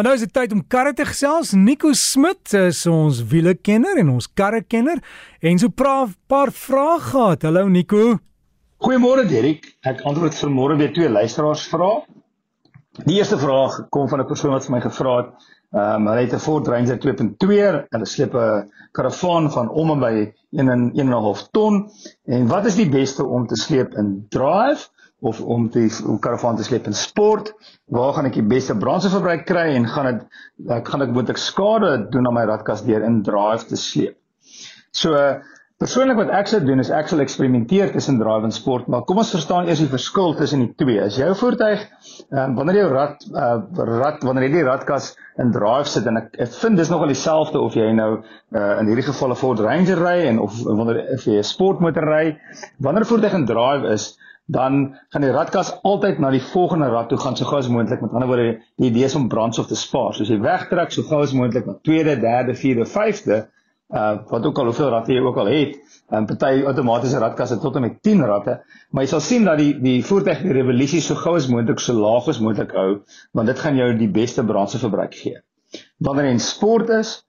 Maar nou is dit tyd om karre te gesels. Nico Smit is ons wielekenner en ons karrekenner en so 'n paar vrae gehad. Hallo Nico. Goeiemôre Derek. Ek antwoord vir môre weer twee luisteraars vrae. Die eerste vraag kom van 'n persoon wat vir my gevra het. Ehm um, hy het 'n Ford Ranger 2.2 en hy sleep 'n karavaan van om en by 1 en 1.5 ton. En wat is die beste om te sleep in drive? of om die om karavaan te sleep in sport, waar gaan ek die beste brandstofverbruik kry en gaan dit ek gaan ek moet ek skade doen aan my radkas deur in drive te sleep. So persoonlik wat ek sou doen is ek sal eksperimenteer tussen drive en sport, maar kom ons verstaan eers die verskil tussen die twee. As jou voertuig um, wanneer jy rad uh, rad wanneer jy die radkas in drive sit en ek, ek vind dis nogal dieselfde of jy nou uh, in hierdie geval 'n Ford Ranger ry en of wanneer jy 'n sportmotor ry, wanneer voertuig in drive is dan gaan die radkas altyd na die volgende rad toe gaan so gou as moontlik. Met ander woorde, die idee is om brandstof te spaar. So as jy wegtrek so gou as moontlik na tweede, derde, vierde, vyfde, uh wat ook al hoeveel radde jy ook al het, en party outomatiese radkasse tot en met 10 radde, maar jy sal sien dat die die voertuig die revolusie so gou as moontlik so laag as moontlik hou, want dit gaan jou die beste brandstofverbruik gee. Wanneer jy in sport is,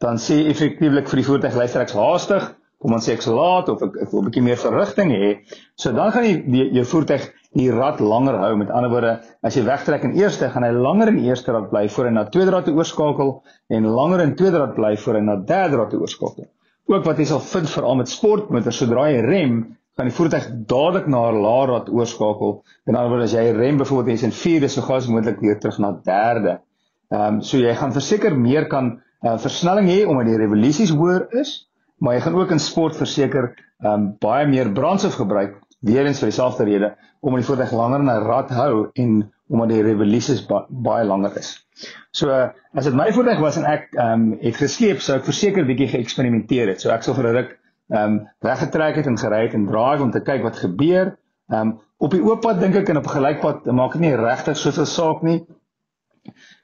dan sê effektiewelik vir die voertuig luister ek's haastig, kom ons sê ek slaat of ek ek wil 'n bietjie meer verrigting hê. So dan gaan jy die, jou voertuig die rad langer hou. Met ander woorde, as jy wegtrek in eerste, gaan hy langer in eerste rad bly voor hy na tweede rad toe oorskakel en langer in tweede rad bly voor hy na derde rad toe oorskakel. Ook wat jy sal vind veral met sportmotors, sodra jy rem, gaan die voertuig dadelik na 'n laer rad oorskakel. Met ander woorde, as jy rem byvoorbeeld jy's in vierde, so gas moontlik weer terug na derde. Ehm um, so jy gaan verseker meer kan uh, versnelling hê omdat die revolusies hoër is maar jy gaan ook in sport verseker ehm um, baie meer brandstof gebruik weer eens vir dieselfde rede om die voertuig langer in 'n rad hou en omdat die revolusies ba baie langer is. So as dit my voertuig was en ek ehm um, het gesleep, sou ek verseker bietjie geëksperimenteer het. So ek sou vir 'n ruk ehm um, weggetrek het en gery het en drive om te kyk wat gebeur. Ehm um, op die oop pad dink ek en op 'n gelykpad maak dit nie regtig soveel saak nie.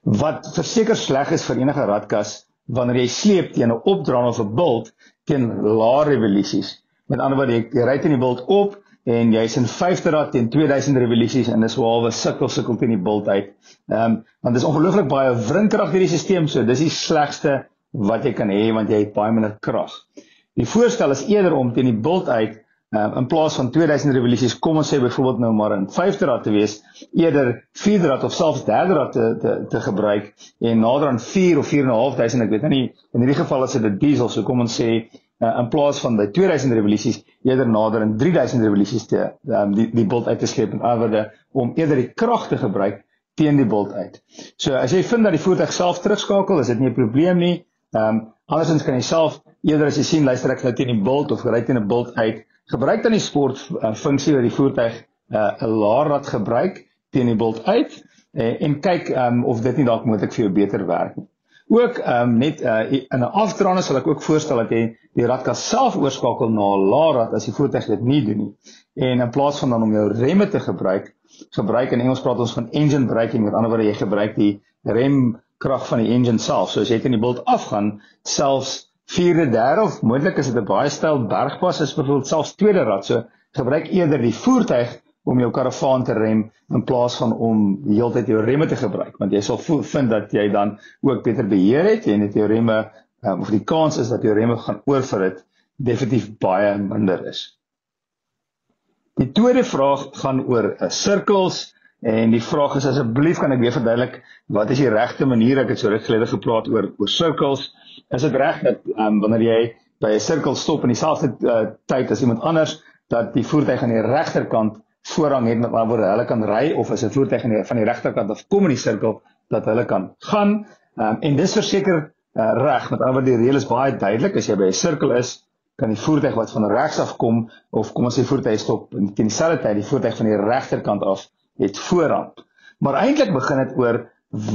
Wat verseker sleg is vir enige radkas wanneer jy sleep teen 'n opdraand of 'n bult teen lae revolusies. Met ander woorde, jy, jy ry teen die bult op en jy's in 5de rad teen 2000 revolusies en dis waarwe sukkel sukkel teen die bult uit. Ehm um, want dis ongelooflik baie wrinkrag hierdie stelsel, so dis die slegste wat jy kan hê want jy het baie minder krag. Die voorstel is eerder om teen die bult uit um, in plaas van 2000 revolusies kom ons sê byvoorbeeld nou maar in 5de rad te wees, eerder 4de rad of selfs 3de rad te te te gebruik en nader aan 4 of 4.500, ek weet nou nie in hierdie geval is dit 'n diesel, so kom ons sê uh, in plaas van by 2000 revolusies eerder nader aan 3000 revolusies te um, die die bolt uit te sleep en anderwoorde om eerder die krag te gebruik teen die bolt uit. So as jy vind dat die voertuig self terugskakel, is dit nie 'n probleem nie. Ehm um, andersins kan jy self eerder as jy sien luister ek nou teen die bolt of ry teen 'n bolt uit gebruik dan die sport uh, funksie wat die voertuig uh, 'n uh, laer rad gebruik teen die bolt uit uh, en kyk um, of dit nie dalk moontlik vir jou beter werk nie. Ook um, net uh, in 'n afdraande sal ek ook voorstel dat jy die radkas self oorskakel na 'n laer rad as die voertuig dit nie doen nie. En in plaas van dan om jou remme te gebruik, gebruik in Engels praat ons van engine braking, met ander woorde jy gebruik die remkrag van die engine self. So as jy teen die bolt afgaan, selfs vierde, derde of moontlik is dit 'n baie styl bergpas is byvoorbeeld selfs tweede rad. So gebruik eerder die voertuig om jou karavaan te rem in plaas van om die hele tyd jou remme te gebruik want jy sal vind dat jy dan ook beter beheer het en dit jou remme um, of die kans is dat jou remme gaan oorverhit definitief baie minder is. Die tweede vraag gaan oor uh, sirkels en die vraag is asseblief kan ek weer verduidelik wat is die regte manier? Ek het so reg gelede gepraat oor oor sirkels is dit reg dat um, wanneer jy by 'n sirkel stop in dieselfde uh, tyd as iemand anders dat die voertuig aan die regterkant voorrang het met ander woorde hulle kan ry of as 'n voertuig die, van die regterkant af kom in die sirkel dat hulle kan gaan? Um, en dis verseker uh, reg. Met ander woorde die reël is baie duidelik. As jy by 'n sirkel is kan die voertuig wat van regs af kom of kom ons sê voertuig stop in dieselfde tyd die voertuig van die regterkant af het voorrang maar eintlik begin dit oor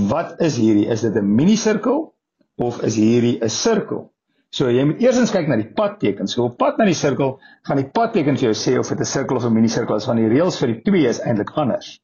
wat is hierdie is dit 'n mini sirkel of is hierdie 'n sirkel? So jy moet eers kyk na die padteken. So op pad na die sirkel gaan die padteken vir jou sê of dit 'n sirkel of 'n minisirkel is, want die reëls vir die twee is eintlik anders.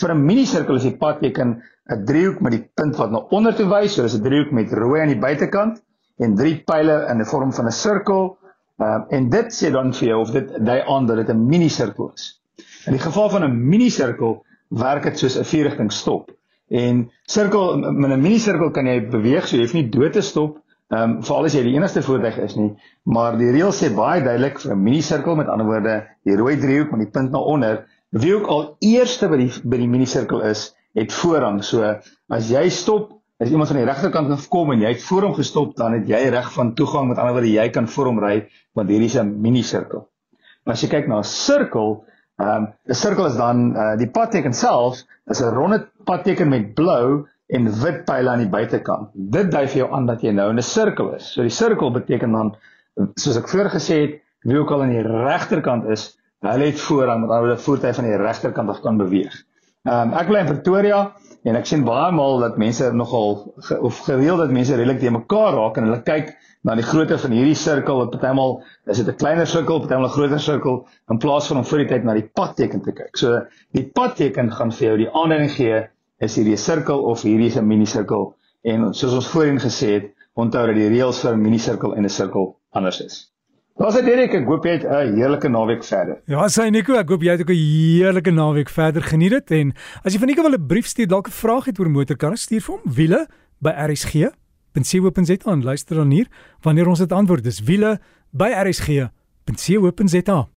Vir 'n minisirkel is die padteken 'n driehoek met die punt wat na onder toe wys, so dis 'n driehoek met rooi aan die buitekant en drie pile in 'n vorm van 'n sirkel. Uh, en dit sê dan vir jou of dit dui aan dat dit 'n minisirkel is. In die geval van 'n minisirkel werk dit soos 'n vierrigting stop. En sirkel met 'n mini sirkel kan jy beweeg, so jy hoef nie dood te stop Ehm um, veral as jy die enigste voertuig is nie, maar die reël sê baie duidelik vir 'n mini sirkel met ander woorde, die rooi driehoek met die punt na onder, wie ook al eerste by die by die mini sirkel is, het voorrang. So as jy stop, as iemand van die regterkant kom en jy het voor hom gestop, dan het jy reg van toegang met ander woorde, jy kan voor hom ry want hierdie is 'n mini sirkel. As jy kyk na 'n sirkel, ehm um, 'n sirkel is dan uh, die padteken self is 'n ronde padteken met blou en wit pile aan die buitekant. Dit dui vir jou aan dat jy nou in 'n sirkel is. So die sirkel beteken dan soos ek vroeër gesê het, wie ook al aan die regterkant is, hulle het voorrang met alhoewel die voertuig van die regterkant af kan beweeg. Ehm um, ek bly in Pretoria en ek sien baie maal dat mense nogal ge, of gereeld dat mense redelik te mekaar raak en hulle kyk na die grootte van hierdie sirkel wat partymal is dit 'n kleiner sirkel, partymal 'n groter sirkel in plaas van om voor die tyd na die padteken te kyk. So die padteken gaan vir jou die aanduiding gee is hierdie sirkel of hierdie is 'n minisirkel en soos ons voorheen gesê het, onthou dat die reëls vir 'n minisirkel en 'n sirkel anders is. Daar's dit Erik, ek hoop jy het 'n heerlike naweek verder. Ja, sê Nico, ek hoop jy het ook 'n heerlike naweek verder geniet dit en as jy van Nico wil 'n brief stuur, dalk 'n vraag het oor motorkarre, stuur vir hom wiele by rsg.co.za en luister dan hier wanneer ons dit antwoord. Dis wiele by rsg.co.za.